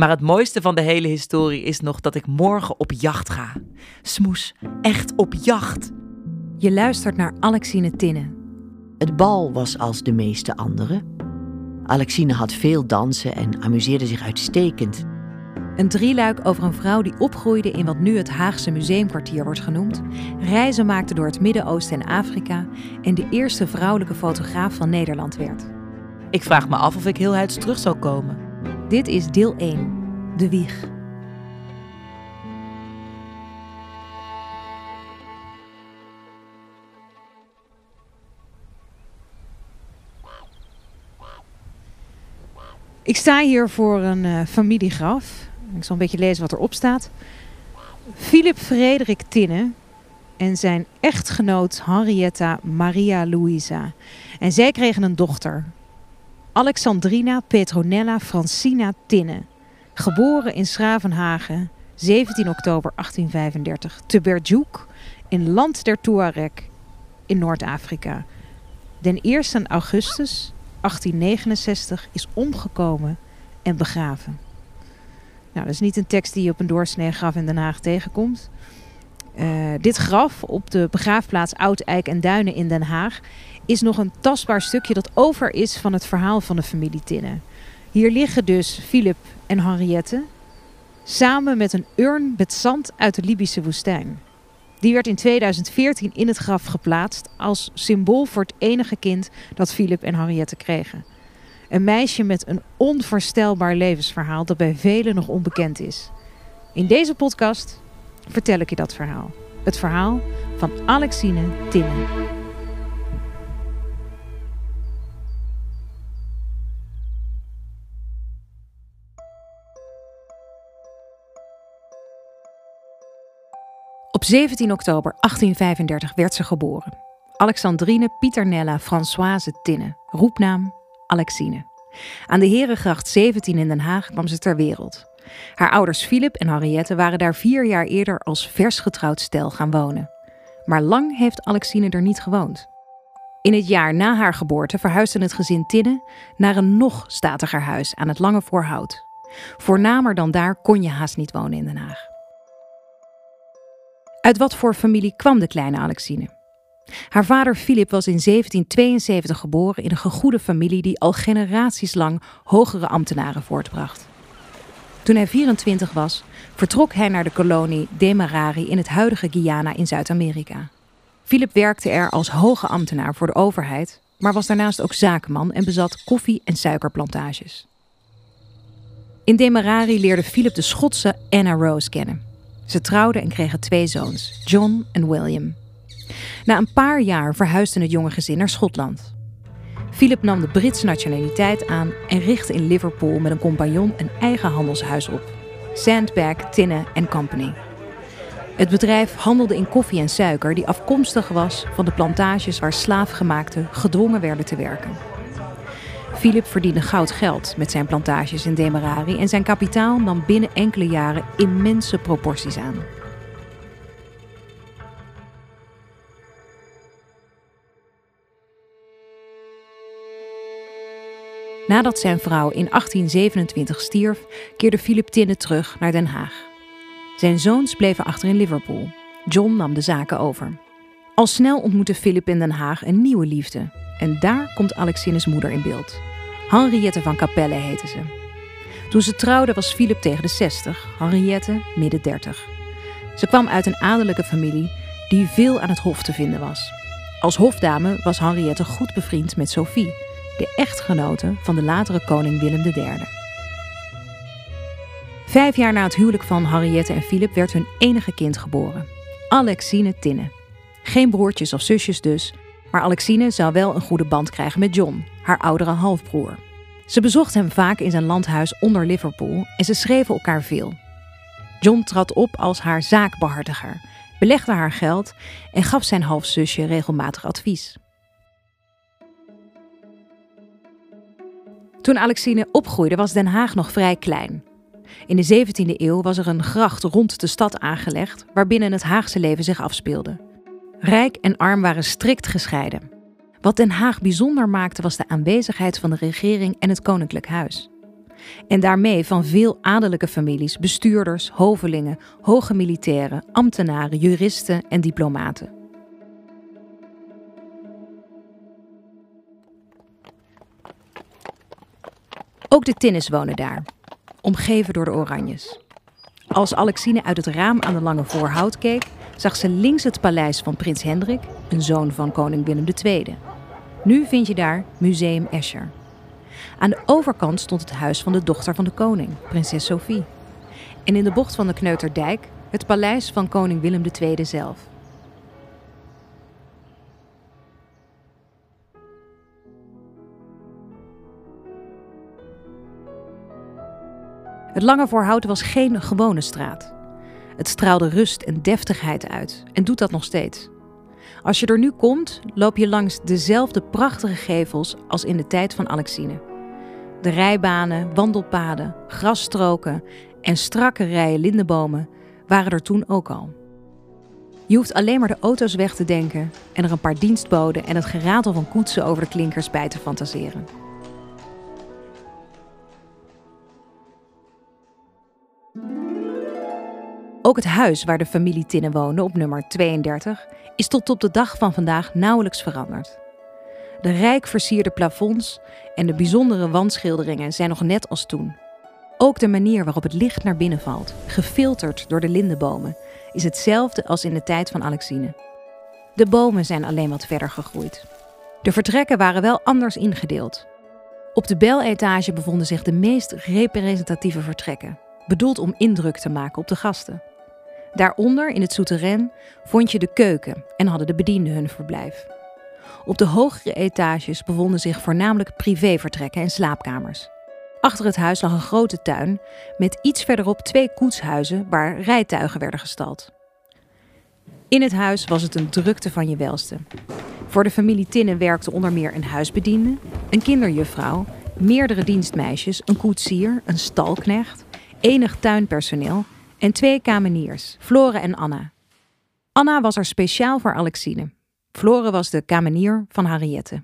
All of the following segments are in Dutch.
Maar het mooiste van de hele historie is nog dat ik morgen op jacht ga. Smoes, echt op jacht. Je luistert naar Alexine Tinnen. Het bal was als de meeste anderen. Alexine had veel dansen en amuseerde zich uitstekend. Een drieluik over een vrouw die opgroeide in wat nu het Haagse Museumkwartier wordt genoemd, reizen maakte door het Midden-Oosten en Afrika en de eerste vrouwelijke fotograaf van Nederland werd. Ik vraag me af of ik heel huids terug zal komen. Dit is deel 1, de wieg. Ik sta hier voor een uh, familiegraf. Ik zal een beetje lezen wat erop staat. Philip Frederik Tinne en zijn echtgenoot Henrietta Maria Luisa. En zij kregen een dochter, Alexandrina Petronella Francina Tinne. Geboren in Schravenhagen, 17 oktober 1835, te Berjoek, in Land der Tuareg in Noord-Afrika. Den 1 augustus 1869 is omgekomen en begraven. Nou, dat is niet een tekst die je op een doorsnee graf in Den Haag tegenkomt. Uh, dit graf op de begraafplaats Oud-Eik en Duinen in Den Haag is nog een tastbaar stukje dat over is van het verhaal van de familie Tinnen. Hier liggen dus Philip en Henriette samen met een urn met zand uit de Libische woestijn. Die werd in 2014 in het graf geplaatst als symbool voor het enige kind dat Philip en Henriette kregen. Een meisje met een onvoorstelbaar levensverhaal dat bij velen nog onbekend is. In deze podcast vertel ik je dat verhaal. Het verhaal van Alexine Tinnen. Op 17 oktober 1835 werd ze geboren. Alexandrine Pieternella Françoise Tinne, roepnaam Alexine. Aan de Herengracht 17 in Den Haag kwam ze ter wereld. Haar ouders Philip en Henriette waren daar vier jaar eerder als vers getrouwd stel gaan wonen. Maar lang heeft Alexine er niet gewoond. In het jaar na haar geboorte verhuisde het gezin Tinne naar een nog statiger huis aan het Lange Voorhout. Voornamer dan daar kon je haast niet wonen in Den Haag. Uit wat voor familie kwam de kleine Alexine? Haar vader Philip was in 1772 geboren in een gegoede familie die al generaties lang hogere ambtenaren voortbracht. Toen hij 24 was, vertrok hij naar de kolonie Demerari in het huidige Guyana in Zuid-Amerika. Philip werkte er als hoge ambtenaar voor de overheid, maar was daarnaast ook zakenman en bezat koffie- en suikerplantages. In Demerari leerde Philip de Schotse Anna Rose kennen. Ze trouwden en kregen twee zoons, John en William. Na een paar jaar verhuisde het jonge gezin naar Schotland. Philip nam de Britse nationaliteit aan en richtte in Liverpool met een compagnon een eigen handelshuis op. Sandbag Tinne Company. Het bedrijf handelde in koffie en suiker die afkomstig was van de plantages waar slaafgemaakten gedwongen werden te werken. Philip verdiende goud geld met zijn plantages in Demerari en zijn kapitaal nam binnen enkele jaren immense proporties aan. Nadat zijn vrouw in 1827 stierf, keerde Philip Tinne terug naar Den Haag. Zijn zoons bleven achter in Liverpool. John nam de zaken over. Al snel ontmoette Philip in Den Haag een nieuwe liefde. En daar komt Alexines moeder in beeld. Henriette van Capelle heette ze. Toen ze trouwden was Philip tegen de 60, Henriette midden 30. Ze kwam uit een adellijke familie die veel aan het hof te vinden was. Als hofdame was Henriette goed bevriend met Sophie, de echtgenote van de latere koning Willem III. Vijf jaar na het huwelijk van Henriette en Philip werd hun enige kind geboren, Alexine Tinne. Geen broertjes of zusjes dus, maar Alexine zou wel een goede band krijgen met John, haar oudere halfbroer. Ze bezocht hem vaak in zijn landhuis onder Liverpool en ze schreven elkaar veel. John trad op als haar zaakbehartiger, belegde haar geld en gaf zijn halfzusje regelmatig advies. Toen Alexine opgroeide was Den Haag nog vrij klein. In de 17e eeuw was er een gracht rond de stad aangelegd waarbinnen het Haagse leven zich afspeelde. Rijk en arm waren strikt gescheiden. Wat Den Haag bijzonder maakte was de aanwezigheid van de regering en het koninklijk huis. En daarmee van veel adellijke families, bestuurders, hovelingen, hoge militairen, ambtenaren, juristen en diplomaten. Ook de Tinnes wonen daar, omgeven door de Oranjes. Als Alexine uit het raam aan de lange voorhout keek, zag ze links het paleis van prins Hendrik, een zoon van koning Willem II. Nu vind je daar Museum Escher. Aan de overkant stond het huis van de dochter van de koning, prinses Sophie. En in de bocht van de Kneuterdijk het paleis van koning Willem II zelf. Het Lange Voorhout was geen gewone straat. Het straalde rust en deftigheid uit en doet dat nog steeds. Als je er nu komt, loop je langs dezelfde prachtige gevels als in de tijd van Alexine. De rijbanen, wandelpaden, grasstroken en strakke rijen lindenbomen waren er toen ook al. Je hoeft alleen maar de auto's weg te denken en er een paar dienstboden en het geratel van koetsen over de klinkers bij te fantaseren. Ook het huis waar de familie Tinnen woonde op nummer 32 is tot op de dag van vandaag nauwelijks veranderd. De rijk versierde plafonds en de bijzondere wandschilderingen zijn nog net als toen. Ook de manier waarop het licht naar binnen valt, gefilterd door de lindenbomen, is hetzelfde als in de tijd van Alexine. De bomen zijn alleen wat verder gegroeid. De vertrekken waren wel anders ingedeeld. Op de beletage bevonden zich de meest representatieve vertrekken, bedoeld om indruk te maken op de gasten. Daaronder, in het souterrain, vond je de keuken en hadden de bedienden hun verblijf. Op de hogere etages bevonden zich voornamelijk privévertrekken en slaapkamers. Achter het huis lag een grote tuin met iets verderop twee koetshuizen waar rijtuigen werden gestald. In het huis was het een drukte van je welste. Voor de familie Tinnen werkte onder meer een huisbediende, een kinderjuffrouw, meerdere dienstmeisjes, een koetsier, een stalknecht, enig tuinpersoneel en twee kameniers, Flore en Anna. Anna was er speciaal voor Alexine. Flore was de kamenier van Henriette.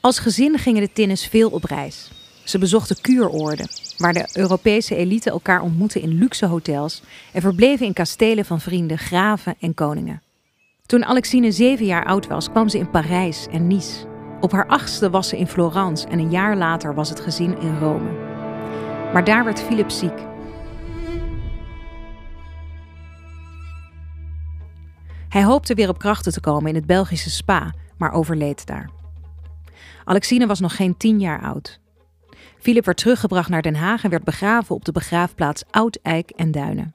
Als gezin gingen de Tinnes veel op reis. Ze bezochten kuuroorden, waar de Europese elite elkaar ontmoette in luxe hotels en verbleven in kastelen van vrienden, graven en koningen. Toen Alexine zeven jaar oud was, kwam ze in Parijs en Nice. Op haar achtste was ze in Florence en een jaar later was het gezin in Rome. Maar daar werd Philip ziek. Hij hoopte weer op krachten te komen in het Belgische Spa, maar overleed daar. Alexine was nog geen tien jaar oud. Philip werd teruggebracht naar Den Haag en werd begraven op de begraafplaats Oud-Eik en Duinen.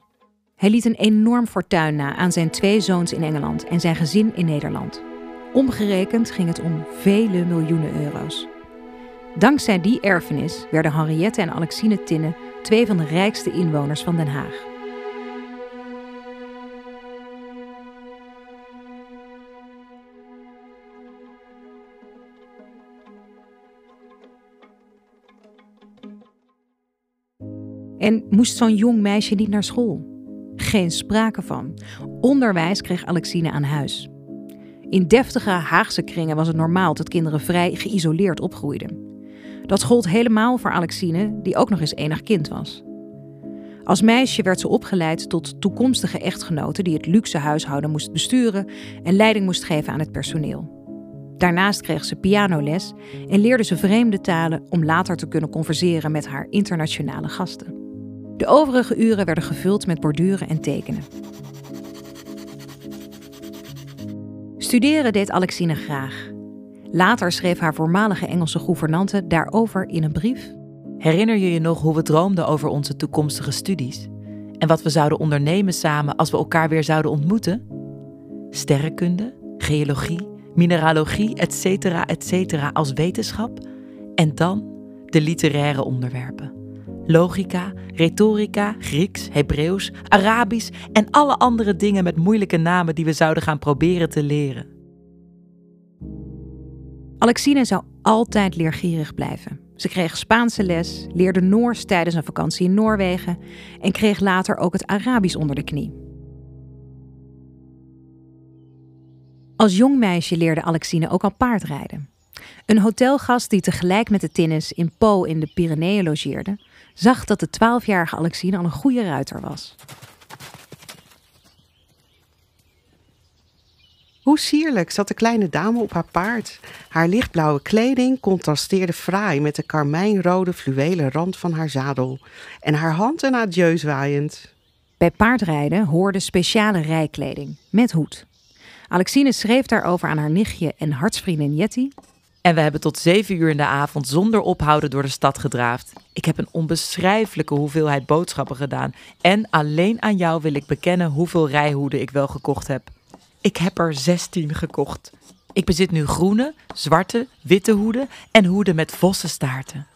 Hij liet een enorm fortuin na aan zijn twee zoons in Engeland en zijn gezin in Nederland. Omgerekend ging het om vele miljoenen euro's. Dankzij die erfenis werden Henriette en Alexine Tinne twee van de rijkste inwoners van Den Haag. En moest zo'n jong meisje niet naar school? Geen sprake van. Onderwijs kreeg Alexine aan huis. In deftige Haagse kringen was het normaal dat kinderen vrij geïsoleerd opgroeiden. Dat gold helemaal voor Alexine, die ook nog eens enig kind was. Als meisje werd ze opgeleid tot toekomstige echtgenote die het luxe huishouden moest besturen en leiding moest geven aan het personeel. Daarnaast kreeg ze pianoles en leerde ze vreemde talen om later te kunnen converseren met haar internationale gasten. De overige uren werden gevuld met borduren en tekenen. Studeren deed Alexine graag. Later schreef haar voormalige Engelse gouvernante daarover in een brief. Herinner je je nog hoe we droomden over onze toekomstige studies? En wat we zouden ondernemen samen als we elkaar weer zouden ontmoeten? Sterrenkunde, geologie, mineralogie, etc., etc. als wetenschap? En dan de literaire onderwerpen. Logica, retorica, Grieks, Hebreeuws, Arabisch en alle andere dingen met moeilijke namen die we zouden gaan proberen te leren. Alexine zou altijd leergierig blijven. Ze kreeg Spaanse les, leerde Noors tijdens een vakantie in Noorwegen en kreeg later ook het Arabisch onder de knie. Als jong meisje leerde Alexine ook al paardrijden. Een hotelgast die tegelijk met de Tinnes in Po in de Pyreneeën logeerde, zag dat de 12-jarige Alexine al een goede ruiter was. Hoe sierlijk zat de kleine dame op haar paard. Haar lichtblauwe kleding contrasteerde fraai met de karmijnrode fluwelen rand van haar zadel en haar hand een adieu zwaaiend. Bij paardrijden hoorde speciale rijkleding met hoed. Alexine schreef daarover aan haar nichtje en hartsvriendin Jetty. En we hebben tot zeven uur in de avond zonder ophouden door de stad gedraafd. Ik heb een onbeschrijfelijke hoeveelheid boodschappen gedaan. En alleen aan jou wil ik bekennen hoeveel rijhoeden ik wel gekocht heb. Ik heb er 16 gekocht. Ik bezit nu groene, zwarte, witte hoeden en hoeden met vossenstaarten.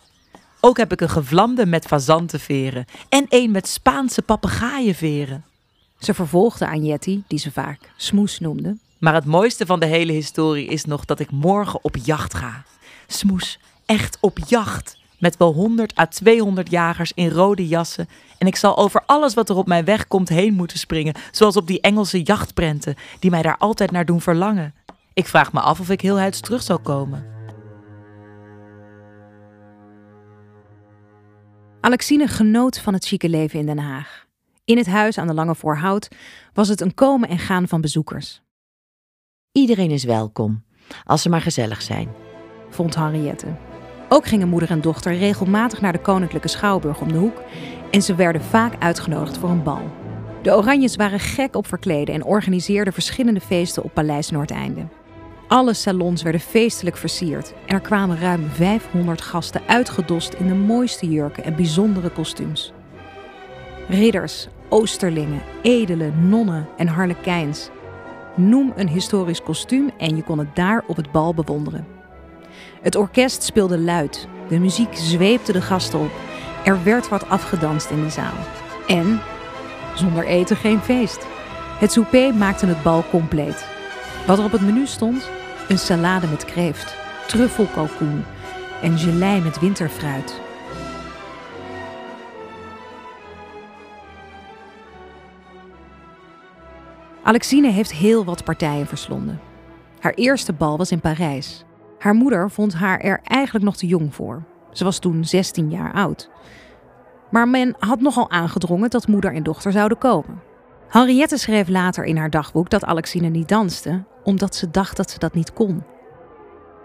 Ook heb ik een gevlamde met fazantenveren en een met Spaanse papegaaienveren. Ze vervolgde aan die ze vaak Smoes noemde. Maar het mooiste van de hele historie is nog dat ik morgen op jacht ga. Smoes, echt op jacht. Met wel 100 à 200 jagers in rode jassen. En ik zal over alles wat er op mijn weg komt heen moeten springen. Zoals op die Engelse jachtprenten, die mij daar altijd naar doen verlangen. Ik vraag me af of ik heel huids terug zal komen. Alexine genoot van het chique leven in Den Haag. In het huis aan de Lange Voorhout was het een komen en gaan van bezoekers. Iedereen is welkom, als ze maar gezellig zijn, vond Henriette. Ook gingen moeder en dochter regelmatig naar de Koninklijke Schouwburg om de hoek en ze werden vaak uitgenodigd voor een bal. De Oranjes waren gek op verkleden en organiseerden verschillende feesten op Paleis Noordeinde. Alle salons werden feestelijk versierd en er kwamen ruim 500 gasten uitgedost in de mooiste jurken en bijzondere kostuums. Ridders, oosterlingen, edelen, nonnen en harlekijns. Noem een historisch kostuum en je kon het daar op het bal bewonderen. Het orkest speelde luid, de muziek zweepte de gasten op. Er werd wat afgedanst in de zaal. En zonder eten geen feest. Het souper maakte het bal compleet. Wat er op het menu stond? Een salade met kreeft, truffelkalkoen en gelei met winterfruit. Alexine heeft heel wat partijen verslonden. Haar eerste bal was in Parijs. Haar moeder vond haar er eigenlijk nog te jong voor. Ze was toen 16 jaar oud. Maar men had nogal aangedrongen dat moeder en dochter zouden komen. Henriette schreef later in haar dagboek dat Alexine niet danste, omdat ze dacht dat ze dat niet kon.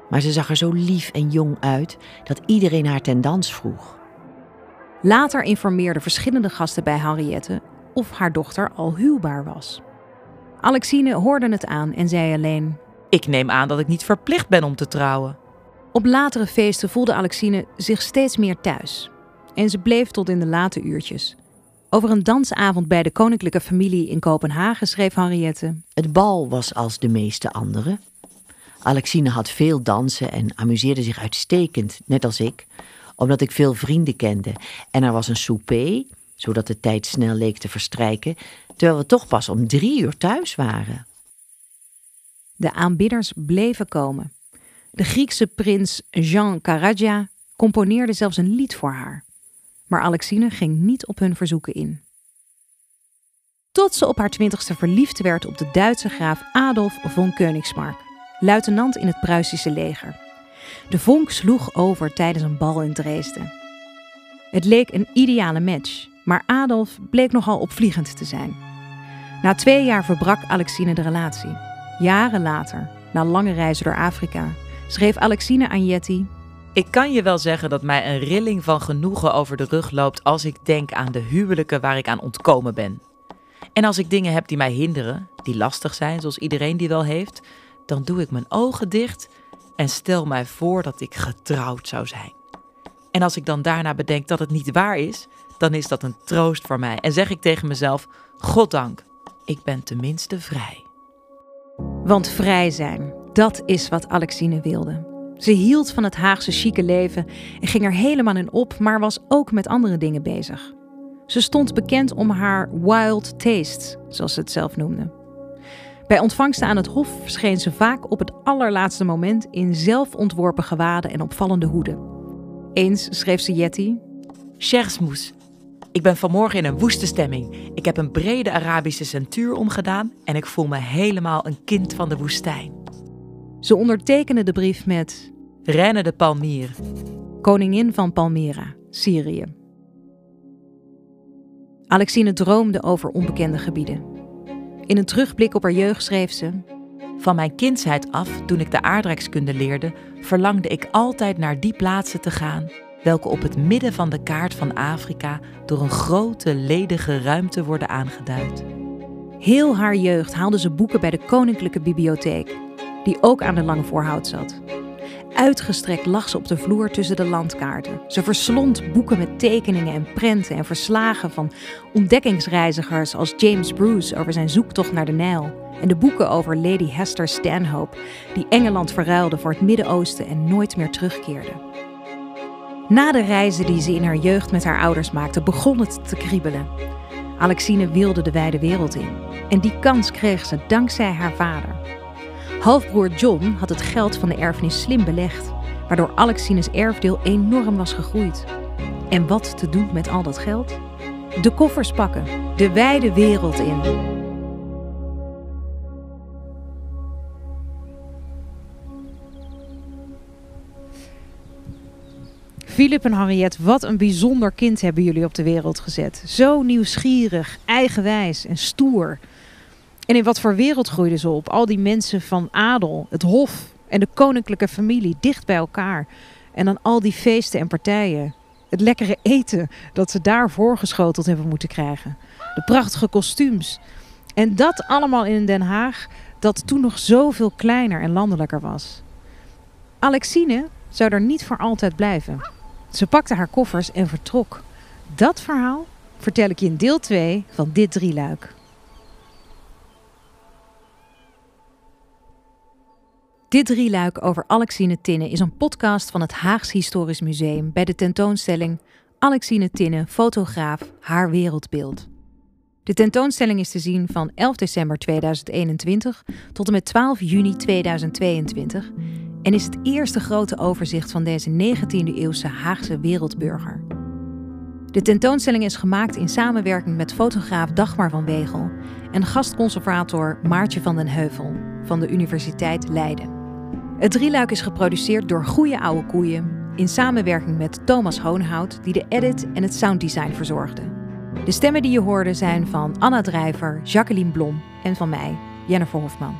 Maar ze zag er zo lief en jong uit dat iedereen haar ten dans vroeg. Later informeerden verschillende gasten bij Henriette of haar dochter al huwbaar was. Alexine hoorde het aan en zei alleen: Ik neem aan dat ik niet verplicht ben om te trouwen. Op latere feesten voelde Alexine zich steeds meer thuis. En ze bleef tot in de late uurtjes. Over een dansavond bij de koninklijke familie in Kopenhagen schreef Henriette: Het bal was als de meeste anderen. Alexine had veel dansen en amuseerde zich uitstekend, net als ik, omdat ik veel vrienden kende. En er was een souper, zodat de tijd snel leek te verstrijken, terwijl we toch pas om drie uur thuis waren. De aanbidders bleven komen. De Griekse prins Jean Karadja componeerde zelfs een lied voor haar. Maar Alexine ging niet op hun verzoeken in. Tot ze op haar twintigste verliefd werd op de Duitse graaf Adolf von Königsmark, luitenant in het Pruisische leger. De vonk sloeg over tijdens een bal in Dresden. Het leek een ideale match, maar Adolf bleek nogal opvliegend te zijn. Na twee jaar verbrak Alexine de relatie. Jaren later, na lange reizen door Afrika, schreef Alexine aan Jetty: Ik kan je wel zeggen dat mij een rilling van genoegen over de rug loopt als ik denk aan de huwelijken waar ik aan ontkomen ben. En als ik dingen heb die mij hinderen, die lastig zijn, zoals iedereen die wel heeft, dan doe ik mijn ogen dicht en stel mij voor dat ik getrouwd zou zijn. En als ik dan daarna bedenk dat het niet waar is, dan is dat een troost voor mij. En zeg ik tegen mezelf: Goddank, ik ben tenminste vrij. Want vrij zijn, dat is wat Alexine wilde. Ze hield van het Haagse chique leven en ging er helemaal in op, maar was ook met andere dingen bezig. Ze stond bekend om haar wild tastes, zoals ze het zelf noemde. Bij ontvangsten aan het hof verscheen ze vaak op het allerlaatste moment in zelfontworpen gewaden en opvallende hoeden. Eens schreef ze Jetty: Chersmoes, ik ben vanmorgen in een woeste stemming. Ik heb een brede Arabische centuur omgedaan en ik voel me helemaal een kind van de woestijn. Ze ondertekende de brief met: Reine de Palmyre. Koningin van Palmyra, Syrië. Alexine droomde over onbekende gebieden. In een terugblik op haar jeugd schreef ze: Van mijn kindsheid af, toen ik de aardrijkskunde leerde, verlangde ik altijd naar die plaatsen te gaan, welke op het midden van de kaart van Afrika door een grote ledige ruimte worden aangeduid. Heel haar jeugd haalde ze boeken bij de Koninklijke Bibliotheek, die ook aan de lange voorhout zat. Uitgestrekt lag ze op de vloer tussen de landkaarten. Ze verslond boeken met tekeningen en prenten en verslagen van ontdekkingsreizigers als James Bruce over zijn zoektocht naar de Nijl. En de boeken over Lady Hester Stanhope, die Engeland verruilde voor het Midden-Oosten en nooit meer terugkeerde. Na de reizen die ze in haar jeugd met haar ouders maakte, begon het te kriebelen. Alexine wilde de wijde wereld in. En die kans kreeg ze dankzij haar vader. Halfbroer John had het geld van de erfenis slim belegd, waardoor Alexines erfdeel enorm was gegroeid. En wat te doen met al dat geld? De koffers pakken, de wijde wereld in. Philip en Henriette, wat een bijzonder kind hebben jullie op de wereld gezet. Zo nieuwsgierig, eigenwijs en stoer. En in wat voor wereld groeiden ze op? Al die mensen van adel, het hof en de koninklijke familie dicht bij elkaar. En dan al die feesten en partijen. Het lekkere eten dat ze daar voorgeschoteld hebben moeten krijgen. De prachtige kostuums. En dat allemaal in Den Haag, dat toen nog zoveel kleiner en landelijker was. Alexine zou er niet voor altijd blijven. Ze pakte haar koffers en vertrok. Dat verhaal vertel ik je in deel 2 van dit drieluik. Dit drieluik over Alexine Tinnen is een podcast van het Haags Historisch Museum bij de tentoonstelling Alexine Tinnen, fotograaf, haar wereldbeeld. De tentoonstelling is te zien van 11 december 2021 tot en met 12 juni 2022 en is het eerste grote overzicht van deze 19e-eeuwse Haagse wereldburger. De tentoonstelling is gemaakt in samenwerking met fotograaf Dagmar van Wegel en gastconservator Maartje van den Heuvel van de Universiteit Leiden. Het drieluik is geproduceerd door Goeie Oude Koeien in samenwerking met Thomas Hoonhout, die de edit en het sounddesign verzorgde. De stemmen die je hoorde zijn van Anna Drijver, Jacqueline Blom en van mij, Jennifer Hofman.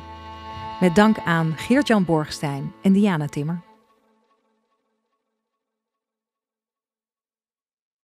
Met dank aan Geert-Jan Borgstein en Diana Timmer.